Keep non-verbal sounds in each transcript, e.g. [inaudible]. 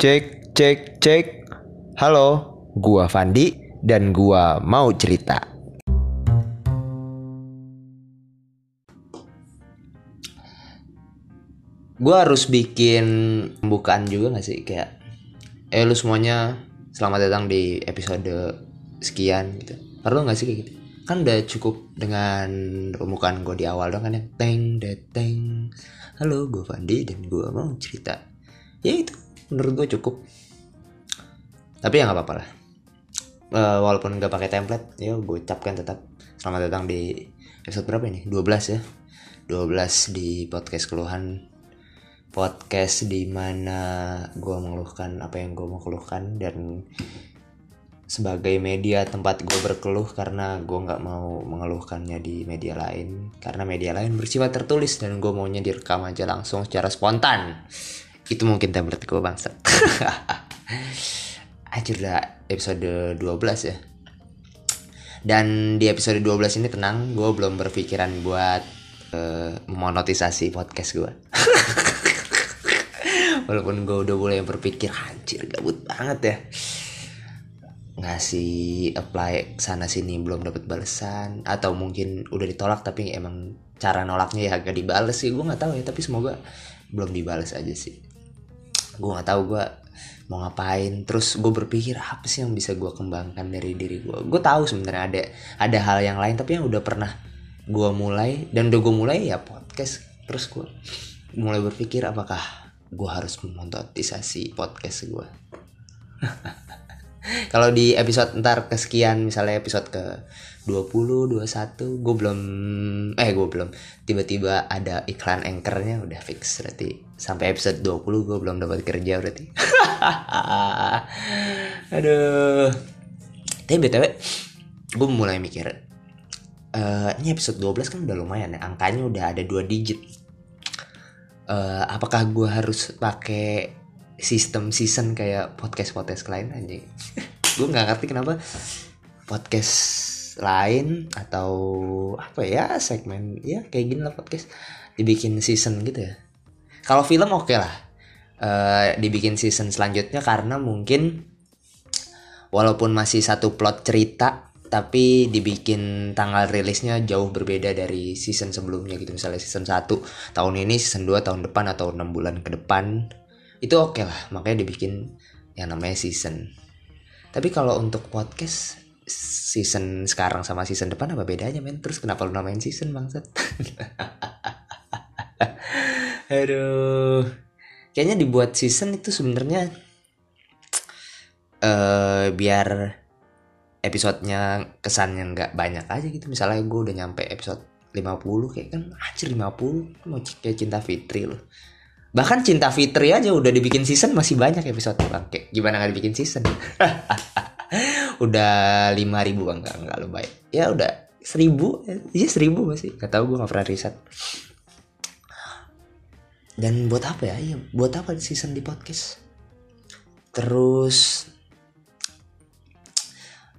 Cek, cek, cek. Halo, gua Fandi dan gua mau cerita. Gua harus bikin pembukaan juga gak sih kayak eh lu semuanya selamat datang di episode sekian gitu. Perlu gak sih kayak gitu? Kan udah cukup dengan pembukaan gue di awal dong kan yang teng deteng. Halo, gue Fandi dan gua mau cerita. Ya itu menurut gue cukup. Tapi ya nggak apa-apa lah. Uh, walaupun nggak pakai template ya gue ucapkan tetap selamat datang di episode berapa ini? 12 ya. 12 di podcast keluhan. Podcast di mana gue mengeluhkan apa yang gue mau keluhkan dan sebagai media tempat gue berkeluh karena gue nggak mau mengeluhkannya di media lain. Karena media lain bersifat tertulis dan gue maunya direkam aja langsung secara spontan itu mungkin template gue bangsa [laughs] Anjir udah episode 12 ya. Dan di episode 12 ini tenang gue belum berpikiran buat uh, memonetisasi podcast gue [laughs] walaupun gue udah mulai berpikir anjir gabut banget ya. Ngasih apply sana sini belum dapat balasan atau mungkin udah ditolak tapi emang cara nolaknya ya agak dibales sih. Gue nggak tahu ya tapi semoga belum dibales aja sih gue nggak tahu gue mau ngapain. Terus gue berpikir apa sih yang bisa gue kembangkan dari diri gue gue tahu sebenarnya ada ada hal yang lain tapi yang udah pernah gue mulai dan udah gue mulai ya podcast. Terus gue mulai berpikir apakah gue harus memonetisasi podcast gue [laughs] kalau di episode ntar kesekian misalnya episode ke 20 21 gue belum eh gue belum. Tiba-tiba ada iklan anchornya udah fix berarti sampai episode 20 gue belum dapat kerja berarti. [laughs] Aduh. Tapi btw gue mulai mikir uh, ini episode 12 kan udah lumayan ya angkanya udah ada dua digit. Uh, apakah gue harus pakai sistem season kayak podcast podcast lain aja [laughs] gue nggak ngerti kenapa podcast lain atau apa ya segmen ya kayak gini lah podcast. Dibikin season gitu ya. Kalau film oke okay lah. Uh, dibikin season selanjutnya karena mungkin walaupun masih satu plot cerita tapi dibikin tanggal rilisnya jauh berbeda dari season sebelumnya gitu. Misalnya season 1 tahun ini season 2 tahun depan atau enam bulan ke depan itu oke okay lah. Makanya dibikin yang namanya season. Tapi kalau untuk podcast season sekarang sama season depan apa bedanya men? Terus kenapa lu namain season bangsat? [laughs] Aduh. Kayaknya dibuat season itu sebenarnya uh, biar episodenya kesannya nggak banyak aja gitu. Misalnya gue udah nyampe episode 50 kayak kan anjir 50 mau kayak cinta Fitri loh. Bahkan cinta Fitri aja udah dibikin season masih banyak episode bang. Kayak gimana nggak dibikin season [laughs] [laughs] udah 5000 bang. Nggak nggak lo baik ya udah seribu. Iya seribu masih. Nggak tahu gue nggak pernah riset. Dan buat apa ya? Iya buat apa season di podcast? Terus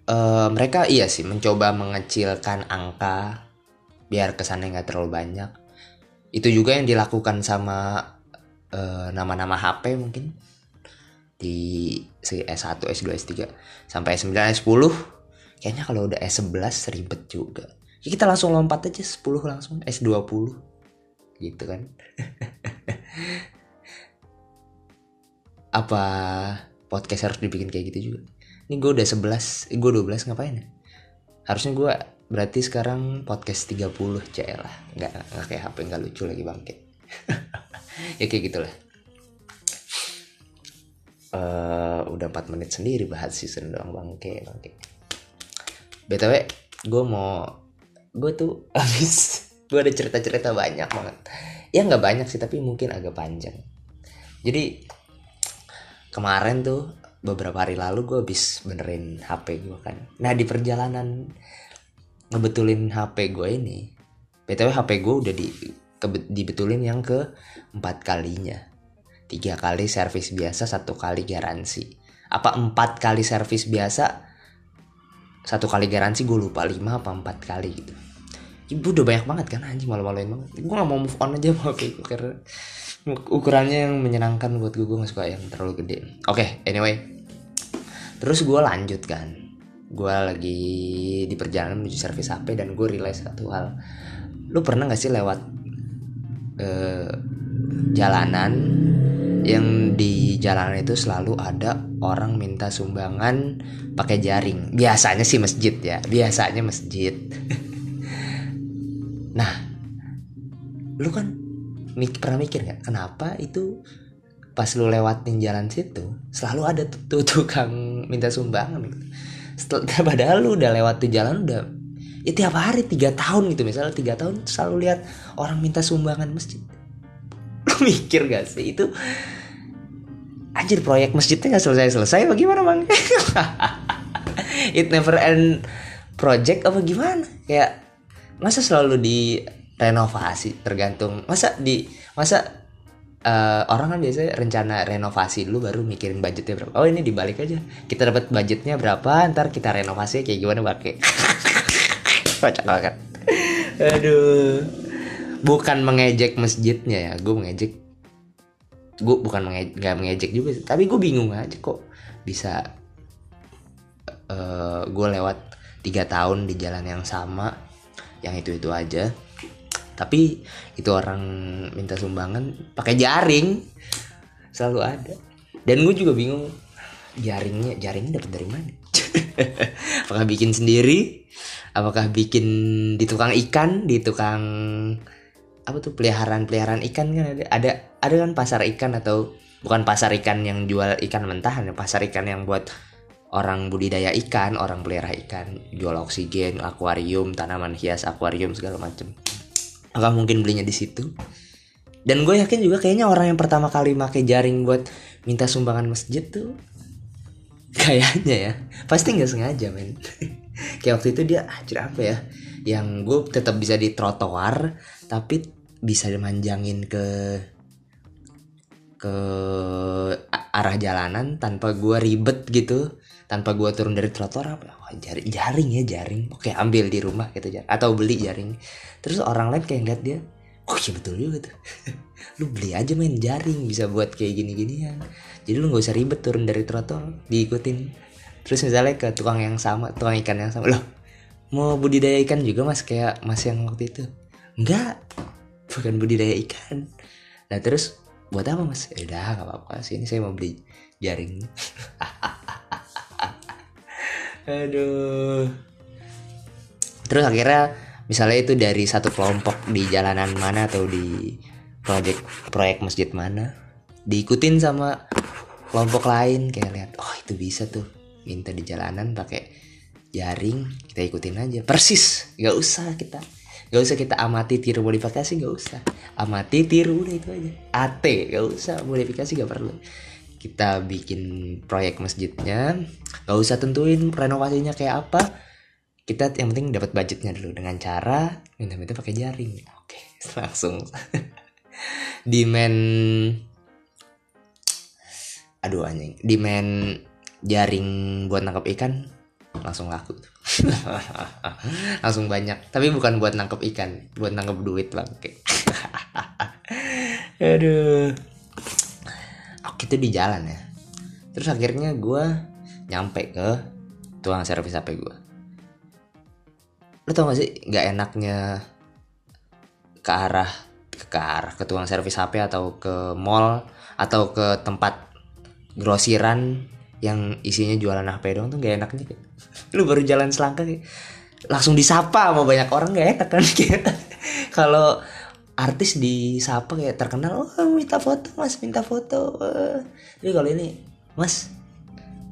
uh, mereka iya sih mencoba mengecilkan angka biar kesannya nggak terlalu banyak. Itu juga yang dilakukan sama nama-nama uh, HP mungkin di S1, S2, S3 sampai S9, S10 kayaknya kalau udah S11 ribet juga. Ya kita langsung lompat aja 10 langsung S20 gitu kan. [laughs] Apa podcast harus dibikin kayak gitu juga? Ini gue udah 11 eh, gue 12 ngapain ya? Harusnya gue berarti sekarang podcast 30 CL lah. Nggak, nggak kayak HP nggak lucu lagi bangke [laughs] ya kayak gitulah uh, udah 4 menit sendiri bahas season doang bangke bangke. Btw gue mau gue tuh [laughs] abis gue ada cerita-cerita banyak banget. Ya nggak banyak sih tapi mungkin agak panjang. Jadi kemarin tuh beberapa hari lalu gue habis benerin HP gue kan. Nah di perjalanan ngebetulin HP gue ini btw HP gue udah di dibetulin yang ke empat kalinya tiga kali servis biasa satu kali garansi. Apa empat kali servis biasa? Satu kali garansi gue lupa lima apa empat kali gitu. Ibu udah banyak banget kan anjing malu-maluin banget. Gue gak mau move on aja [laughs] mau kayak gue karena ukurannya yang menyenangkan buat gue gue gak suka yang terlalu gede. Oke okay, anyway. Terus gue lanjut kan. Gue lagi di perjalanan menuju servis HP dan gue realize satu hal. Lu pernah gak sih lewat uh, jalanan yang di jalanan itu selalu ada orang minta sumbangan pakai jaring. Biasanya sih masjid ya. Biasanya masjid. [laughs] Nah lu kan mik pernah mikir gak kenapa itu pas lu lewatin jalan situ selalu ada tuh tukang minta sumbangan? Setelah [laughs] padahal lu udah lewat tuh jalan udah ya tiap hari tiga tahun gitu. Misalnya tiga tahun selalu lihat orang minta sumbangan masjid mikir gak sih? Itu anjir proyek masjidnya nggak selesai selesai bagaimana bang? [laughs] It never end project apa gimana? Kayak masa selalu di renovasi tergantung. Masa di masa uh, orang kan biasanya rencana renovasi dulu baru mikirin budgetnya berapa. Oh ini dibalik aja. Kita dapat budgetnya berapa ntar kita renovasi kayak gimana pakai. [laughs] Kocak banget. Aduh bukan mengejek masjidnya ya gue mengejek. Gue bukan mengejek, gak mengejek juga tapi gue bingung aja kok bisa uh, eh, gue lewat tiga tahun di jalan yang sama yang itu itu aja. Tapi itu orang minta sumbangan pakai jaring selalu ada. Dan gue juga bingung jaringnya jaringnya dapat dari mana? [laughs] Apakah bikin sendiri? Apakah bikin di tukang ikan di tukang apa tuh peliharaan peliharaan ikan kan ada. Ada ada kan pasar ikan atau bukan pasar ikan yang jual ikan mentahan ya pasar ikan yang buat orang budidaya ikan orang pelihara ikan jual oksigen akuarium tanaman hias akuarium segala macem. Nggak mungkin belinya di situ? Dan gue yakin juga kayaknya orang yang pertama kali make jaring buat minta sumbangan masjid tuh kayaknya ya. Pasti nggak sengaja men. [laughs] Kayak waktu itu dia anjir apa ya yang gue tetap bisa di trotoar tapi bisa dimanjangin ke ke arah jalanan tanpa gue ribet gitu. Tanpa gue turun dari trotoar apa? Jaring jaring ya jaring. Oke ambil di rumah gitu atau beli jaring. Terus orang lain kayak ngeliat dia oh iya betul juga tuh. [laughs] Lu beli aja main jaring bisa buat kayak gini ginian jadi lu nggak usah ribet turun dari trotoar diikutin. Terus misalnya ke tukang yang sama tukang ikan yang sama loh mau budidaya ikan juga mas? Kayak mas yang waktu itu. Enggak. Bukan budidaya ikan. Nah terus buat apa mas? Ya udah gak apa-apa. Sih ini saya mau beli jaring. [laughs] Aduh. Terus akhirnya misalnya itu dari satu kelompok di jalanan mana atau di proyek proyek masjid mana diikutin sama kelompok lain. Kayak lihat oh itu bisa tuh. Minta di jalanan pakai jaring kita ikutin aja. Persis nggak usah kita nggak usah kita amati tiru modifikasi nggak usah. Amati tiru udah itu aja. At nggak usah modifikasi nggak perlu. Kita bikin proyek masjidnya nggak usah tentuin renovasinya kayak apa. Kita yang penting dapat budgetnya dulu dengan cara minta-minta pakai jaring. Oke [laughs] langsung. Demand aduh anjing. Demand jaring buat nangkap ikan langsung laku [laughs] langsung banyak. Tapi bukan buat nangkep ikan buat nangkep duit bang. [laughs] Aduh. Oke itu di jalan ya. Terus akhirnya gue nyampe ke tukang servis HP gue lo tau gak sih nggak enaknya ke arah ke arah ke tukang servis HP atau ke mall atau ke tempat grosiran yang isinya jualan HP dong tuh gak enaknya [laughs] lu baru jalan selangkah langsung disapa sama banyak orang gak enak kan? [laughs] Kalau artis disapa kayak terkenal oh minta foto mas minta foto. Tapi kalau ini mas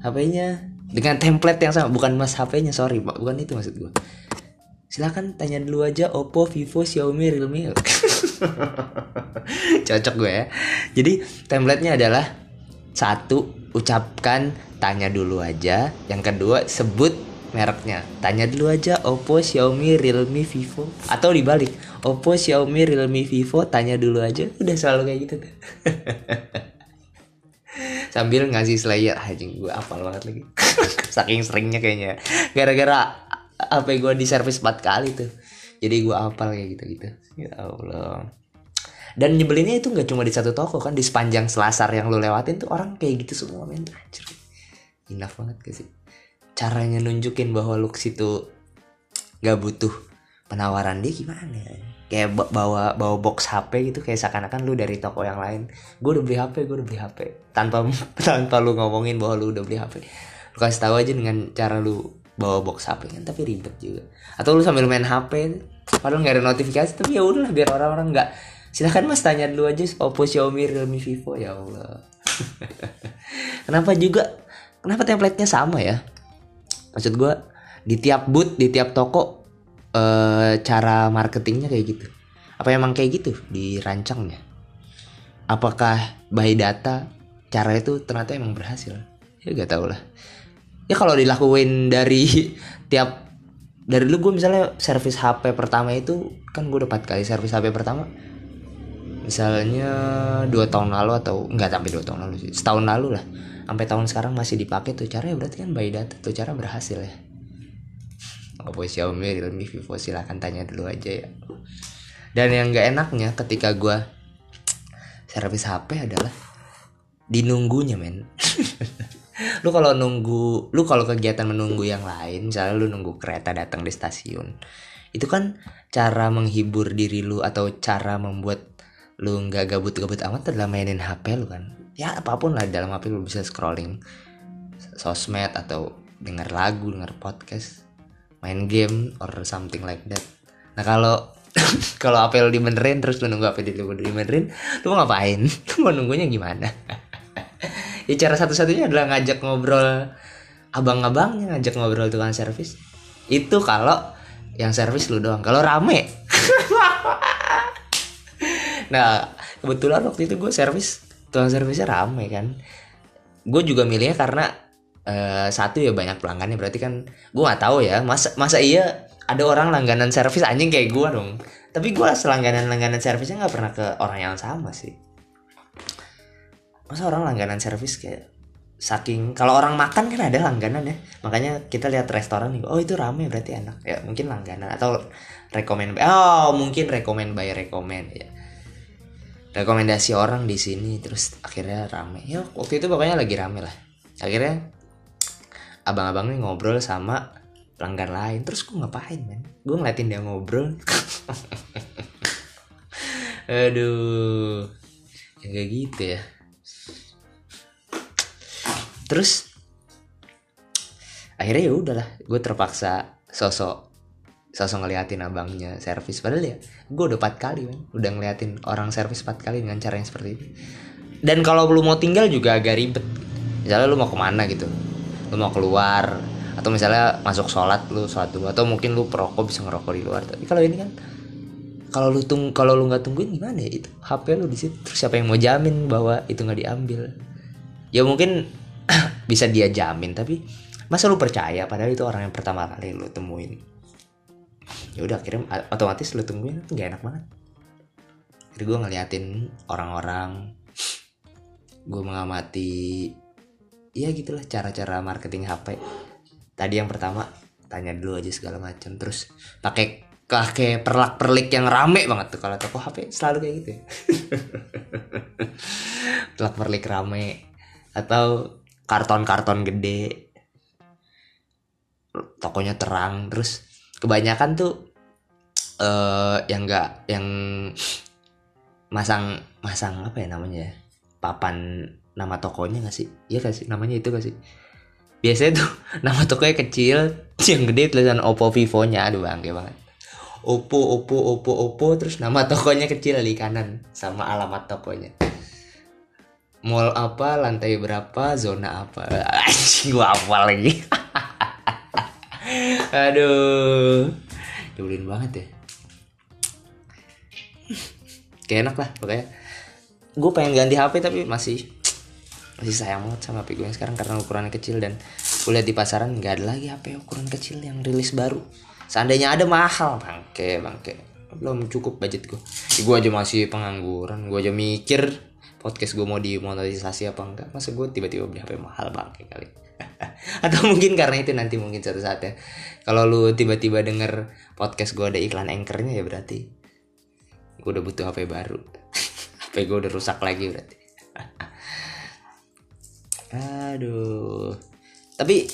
HP-nya dengan template yang sama bukan mas HP-nya sorry bukan itu maksud gue silahkan tanya dulu aja Oppo, Vivo, Xiaomi, Realme. [laughs] Cocok gue ya. Jadi template-nya adalah satu ucapkan tanya dulu aja. Yang kedua sebut mereknya. Tanya dulu aja Oppo, Xiaomi, Realme, Vivo. Atau dibalik Oppo, Xiaomi, Realme, Vivo tanya dulu aja. Udah selalu kayak gitu. Tuh [laughs] sambil ngasih slayer. Aja gue apal banget lagi. [laughs] Saking seringnya kayaknya gara-gara apa gue di servis 4 kali tuh. Jadi gue apal kayak gitu gitu ya Allah. Dan nyebelinnya itu nggak cuma di satu toko kan di sepanjang selasar yang lu lewatin tuh orang kayak gitu semua men enough banget gak sih? Caranya nunjukin bahwa lu situ nggak butuh penawaran dia gimana ya? Kayak ba- bawa bawa box HP gitu kayak seakan-akan lu dari toko yang lain gue udah beli HP gue udah beli HP tanpa [laughs] tanpa lu ngomongin bahwa lu udah beli HP lu kasih tahu aja dengan cara lu bawa box HP kan tapi ribet juga. Atau lu sambil main HP padahal nggak ada notifikasi tapi ya udahlah biar orang-orang nggak silahkan mas tanya dulu aja Oppo Xiaomi Realme Vivo ya Allah. [laughs] Kenapa juga kenapa template-nya sama ya? Maksud gue di tiap booth di tiap toko eh, cara marketingnya kayak gitu. Apa emang kayak gitu dirancangnya? Apakah by data cara itu ternyata emang berhasil? Ya gak tau lah. Ya kalau dilakuin dari [laughs] tiap dari dulu gue misalnya servis HP pertama itu kan gue dapat kali servis HP pertama. Misalnya dua tahun lalu atau enggak sampai dua tahun lalu sih setahun lalu lah sampai tahun sekarang masih dipakai tuh. Cara ya berarti kan by data tuh cara berhasil ya. Oppo Xiaomi Realme Vivo silahkan tanya dulu aja ya. Dan yang gak enaknya ketika gua servis HP adalah dinunggunya men. [laughs] Lu kalau nunggu lu kalau kegiatan menunggu yang lain misalnya lu nunggu kereta datang di stasiun itu kan cara menghibur diri lu atau cara membuat lu nggak gabut-gabut amat adalah mainin HP lu kan ya apa pun lah di dalam HP lu bisa scrolling sosmed atau denger lagu denger podcast main game or something like that. Nah kalau [coughs] kalau HP lu dibenerin terus lu nunggu HP di lu dibenerin lu mau ngapain? [laughs] Lu mau nunggunya gimana? [laughs] Ya cara satu-satunya adalah ngajak ngobrol abang-abangnya ngajak ngobrol tukang servis. Itu kalau yang servis lu doang kalau rame. [laughs] Nah kebetulan waktu itu gue servis tukang servisnya rame kan. Gue juga milihnya karena eh, satu ya banyak pelanggannya berarti kan gue nggak tahu ya masa masa iya ada orang langganan servis anjing kayak gue dong. Tapi gue selangganan langganan servisnya nggak pernah ke orang yang sama sih. Masa orang langganan servis kayak saking kalau orang makan kan ada langganan ya. Makanya kita lihat restoran nih oh itu rame berarti enak. Ya mungkin langganan atau rekomend oh mungkin rekomend by rekomend ya rekomendasi orang di sini terus akhirnya rame. Ya waktu itu pokoknya lagi rame lah. Akhirnya abang-abang nih ngobrol sama pelanggan lain. Terus gue ngapain men? Gue ngeliatin dia ngobrol. [laughs] Aduh ya kayak gitu ya. Terus akhirnya ya udahlah gue terpaksa sosok sosok ngeliatin abangnya servis. Padahal ya gue udah empat kali man udah ngeliatin orang servis empat kali dengan cara yang seperti itu dan kalau lu mau tinggal juga agak ribet. Misalnya lu mau ke mana gitu? Lu mau keluar atau misalnya masuk sholat lu sholat dulu atau mungkin lu perokok bisa ngerokok di luar. Tapi kalau ini kan kalau lu tung kalau lu nggak tungguin gimana ya? Itu HP lu di situ. Terus siapa yang mau jamin bahwa itu nggak diambil? Ya mungkin [clears throat] bisa dia jamin tapi masa lu percaya? Padahal itu orang yang pertama kali lu temuin ya udah akhirnya otomatis lu tungguin itu gak enak banget. Jadi gue ngeliatin orang-orang gue mengamati ya gitulah cara-cara marketing HP tadi yang pertama tanya dulu aja segala macam. Terus pakai pakai perlak perlik yang rame banget tuh kalau toko HP selalu kayak gitu ya. [laughs] perlak perlik rame atau karton-karton gede tokonya terang terus kebanyakan tuh eh yang enggak yang masang masang apa ya namanya ya? papan nama tokonya gak sih? Iya gak sih? Namanya itu gak sih? Biasanya tuh [laughs] nama tokonya kecil [laughs] yang gede tulisan Oppo Vivo nya aduh bangke banget. Oppo Oppo Oppo Oppo terus nama tokonya kecil di kanan sama alamat tokonya. Mall apa lantai berapa zona apa? [laughs] Anjing gua hafal lagi aduh. Nyebelin banget ya. Kayak enak lah pokoknya. Gue pengen ganti HP tapi masih masih sayang banget sama HP gue yang sekarang karena ukurannya kecil dan gue lihat di pasaran nggak ada lagi HP ukuran kecil yang rilis baru. Seandainya ada mahal. Bangke bangke. Belum cukup budget gue gue aja masih pengangguran. Gue aja mikir podcast gue mau dimonetisasi apa enggak. Masa gue tiba-tiba beli HP mahal bangke kali [laughs] atau mungkin karena itu nanti mungkin suatu saat ya. Kalau lu tiba-tiba denger podcast gue ada iklan anchornya ya berarti gue udah butuh HP baru. [laughs] HP gue udah rusak lagi berarti. [laughs] Aduh. Tapi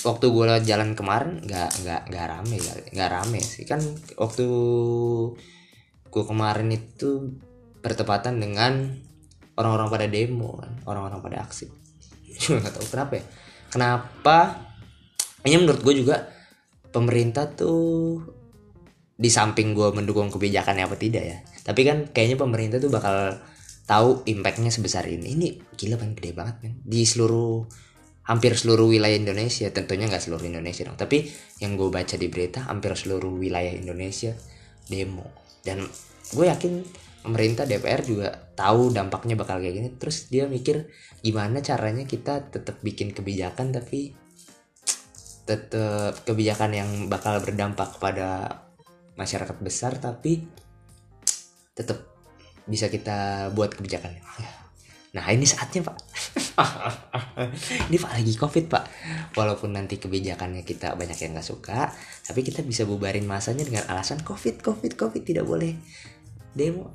waktu gue lewat jalan kemarin nggak nggak nggak rame nggak rame sih. Kan waktu gue kemarin itu bertepatan dengan orang-orang pada demo kan orang-orang pada aksi. Cuma nggak tahu kenapa ya kenapa? Ini menurut gue juga pemerintah tuh di samping gue mendukung kebijakannya apa tidak ya tapi kan kayaknya pemerintah tuh bakal tahu impactnya sebesar ini. Ini gila kan gede banget kan di seluruh hampir seluruh wilayah Indonesia tentunya nggak seluruh Indonesia dong tapi yang gue baca di berita hampir seluruh wilayah Indonesia demo. Dan gue yakin pemerintah DPR juga tahu dampaknya bakal kayak gini. Terus dia mikir gimana caranya kita tetap bikin kebijakan tapi tetap kebijakan yang bakal berdampak kepada masyarakat besar tapi tetap bisa kita buat kebijakan nah ini saatnya pak. [laughs] Ini pak lagi covid pak. Walaupun nanti kebijakannya kita banyak yang nggak suka tapi kita bisa bubarin masanya dengan alasan covid covid covid tidak boleh demo?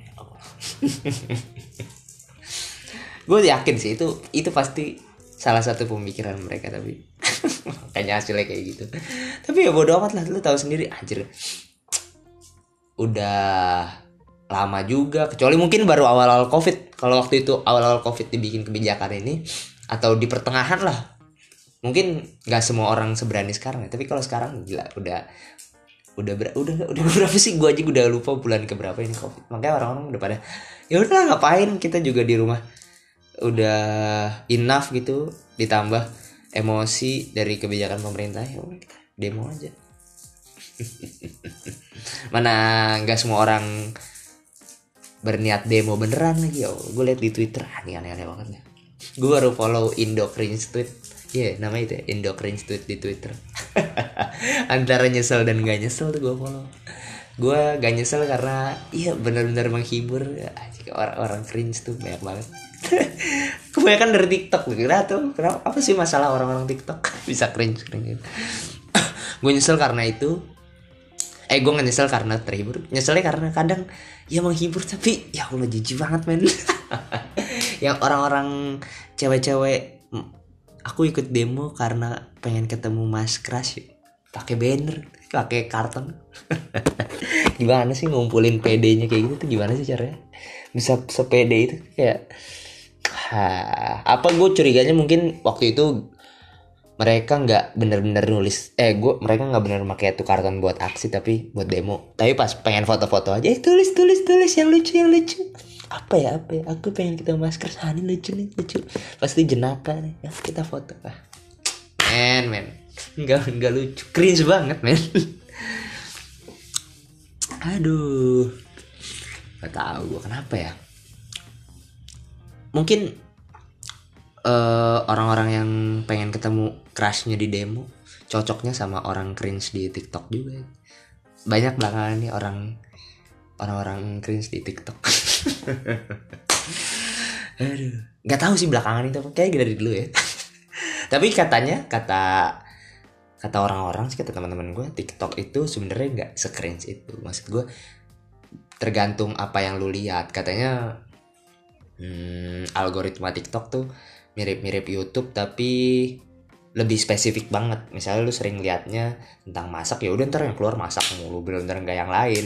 Gue yakin sih itu itu pasti salah satu pemikiran mereka tapi [laughs] kayaknya hasilnya kayak gitu. Tapi ya bodo amat lah lu tahu sendiri. Anjir. Udah lama juga kecuali mungkin baru awal-awal covid. Kalau waktu itu awal-awal covid dibikin kebijakan ini atau di pertengahan lah. Mungkin nggak semua orang seberani sekarang ya tapi kalau sekarang gila udah udah ber, udah udah [laughs] berapa sih? Gue aja udah lupa bulan keberapa ini covid makanya orang-orang udah pada ya udah ngapain kita juga di rumah? Udah enough gitu ditambah emosi dari kebijakan pemerintah ya udah demo aja. [laughs] Mana nggak semua orang berniat demo beneran lagi ya. Gue liat di twitter ah, ini aneh-aneh banget ya gue baru follow Indo Cringe tweet. Iya yeah, nama itu ya Indo Cringe tweet di twitter [laughs] antara nyesel dan gak nyesel tuh gue follow. Gue gak nyesel karena iya benar-benar menghibur. Orang-orang cringe tuh banyak banget. [laughs] Kebanyakan dari TikTok kira tuh. Kenapa apa sih masalah orang-orang TikTok? [laughs] Bisa cringe cringe. [coughs] Gue nyesel karena itu. Eh gue gak nyesel karena terhibur. Nyeselnya karena kadang ya menghibur tapi ya Allah jijik banget men. Yang orang-orang cewek-cewek aku ikut demo karena pengen ketemu mas crush pakai banner pakai karton. [laughs] Gimana sih ngumpulin PD-nya kayak gitu tuh? Gimana sih caranya? Bisa sepede itu kayak ha, apa gue curiganya mungkin waktu itu mereka nggak bener-bener nulis eh gue mereka nggak bener pakai tuh karton buat aksi tapi buat demo. Tapi pas pengen foto-foto aja eh, tulis tulis tulis yang lucu yang lucu apa ya apa ya? Aku pengen kita masker sani lucu nih lucu. Pasti jenaka nih ya kita foto ah men men. Nggak nggak lucu. Cringe banget men. Aduh. Nggak tahu gue kenapa ya. Mungkin eh, orang-orang yang pengen ketemu crushnya di demo cocoknya sama orang cringe di TikTok juga. Banyak belakangan nih orang orang-orang cringe di TikTok. [laughs] Aduh. Nggak tahu sih belakangan itu kayak dari dulu ya. [laughs] Tapi katanya kata kata orang-orang sih kata teman-teman gue TikTok itu sebenarnya nggak secringe itu. Maksud gue tergantung apa yang lu lihat. Katanya hmm, algoritma TikTok tuh mirip-mirip YouTube tapi lebih spesifik banget. Misalnya lu sering liatnya tentang masak ya udah ntar yang keluar masak mulu bener-bener nggak yang lain.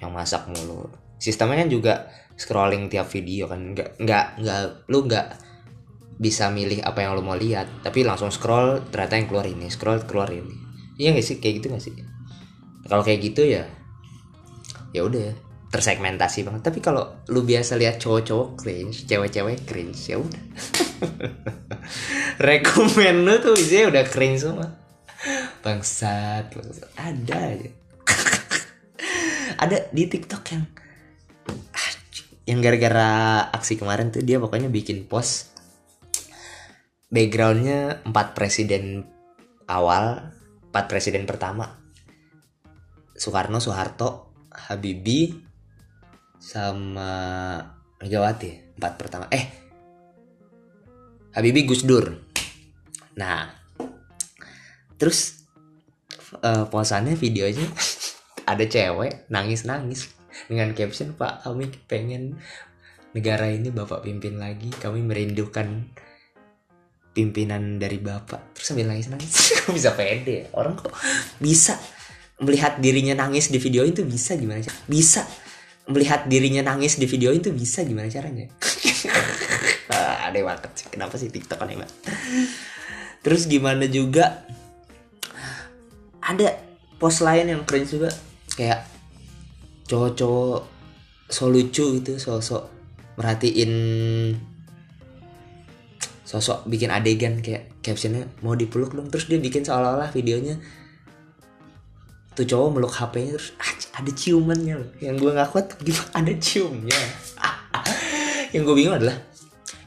Yang masak mulu. Sistemnya kan juga scrolling tiap video kan. Nggak nggak nggak lu nggak bisa milih apa yang lu mau lihat tapi langsung scroll ternyata yang keluar ini scroll keluar ini. Iya gak sih? Kayak gitu gak sih? Kalau kayak gitu ya ya udah tersegmentasi banget. Tapi kalau lu biasa lihat cowok-cowok cringe cewek-cewek cringe ya udah [laughs] rekomen lu tuh bisa udah cringe semua. Bangsat, bangsat. ada aja. [laughs] Ada di TikTok yang yang gara-gara aksi kemarin tuh dia pokoknya bikin post. Backgroundnya empat presiden awal empat presiden pertama. Soekarno Soeharto Habibie sama Megawati empat pertama. Eh Habibie Gus Dur. Nah terus uh, posannya videonya [laughs] ada cewek nangis nangis dengan caption Pak kami pengen negara ini Bapak pimpin lagi. Kami merindukan pimpinan dari Bapak. Terus sambil nangis nangis [laughs] kok bisa pede ya? orang kok bisa melihat dirinya nangis di video itu bisa gimana sih bisa melihat dirinya nangis di video itu bisa gimana caranya [laughs] ah, aneh banget sih. Kenapa sih TikTok aneh banget terus gimana juga? Ada post lain yang keren juga. Kayak cowok-cowok so lucu gitu sosok merhatiin sosok bikin adegan kayak captionnya mau dipeluk dong. Terus dia bikin seolah-olah videonya tuh cowok meluk HP-nya terus ah, ada ciumannya loh. Yang gue nggak kuat gimana ada ciumnya? [laughs] Yang gue bingung adalah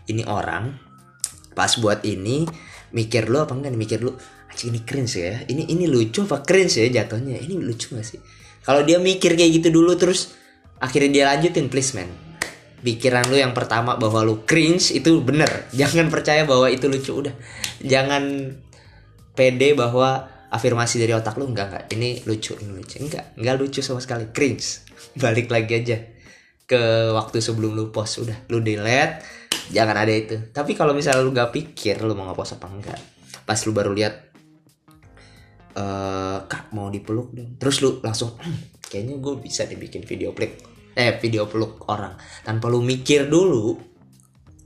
ini orang pas buat ini mikir lu apa enggak nih mikir lu anjing ini cringe ya ini ini lucu apa cringe ya jatuhnya ini lucu gak sih? Kalau dia mikir kayak gitu dulu terus akhirnya dia lanjutin please man pikiran lu yang pertama bahwa lu cringe itu bener [laughs] jangan percaya bahwa itu lucu udah jangan pede bahwa afirmasi dari otak lu enggak enggak ini lucu ini lucu. Enggak enggak lucu sama sekali cringe. [laughs] Balik lagi aja ke waktu sebelum lu post udah lu delete jangan ada itu. Tapi kalau misalnya lu gak pikir lu mau ngepost apa enggak pas lu baru lihat eh kak mau dipeluk dong. Terus lu langsung "Hmm, kayaknya gue bisa dibikin video peluk. Eh video peluk orang. Tanpa lu mikir dulu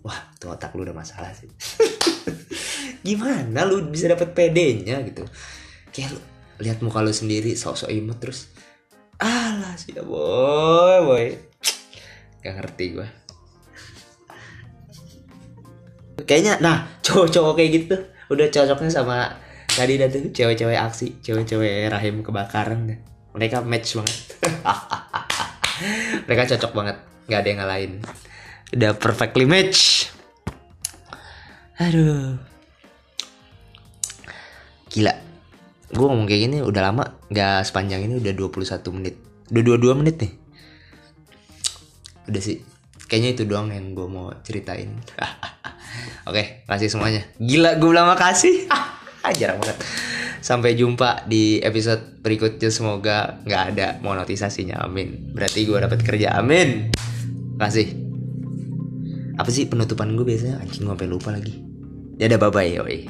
wah tuh otak lu udah masalah sih. [laughs] Gimana lu bisa dapet PD-nya gitu? Kayak lu lihat muka lu sendiri sok-sok imut terus alah sih boy boy. Gak ngerti gue kayaknya nah cowok-cowok kayak gitu udah cocoknya sama tadi dah tuh cewek-cewek aksi cewek-cewek rahim kebakaran mereka match banget. [laughs] Mereka cocok banget nggak ada yang ngalahin. Udah perfectly match. Aduh. Gila. Gue ngomong kayak gini udah lama nggak sepanjang ini udah 21 menit. Udah 22 menit nih. Udah sih. Kayaknya itu doang yang gue mau ceritain [laughs] oke kasih semuanya. Gila gue bilang makasih. [laughs] Jarang banget. Sampai jumpa di episode berikutnya. Semoga nggak ada monetisasinya. Amin. Berarti gue dapat kerja. Amin. Kasih apa sih penutupan gue biasanya? Anjing gue sampai lupa lagi. Ya bye bye yoi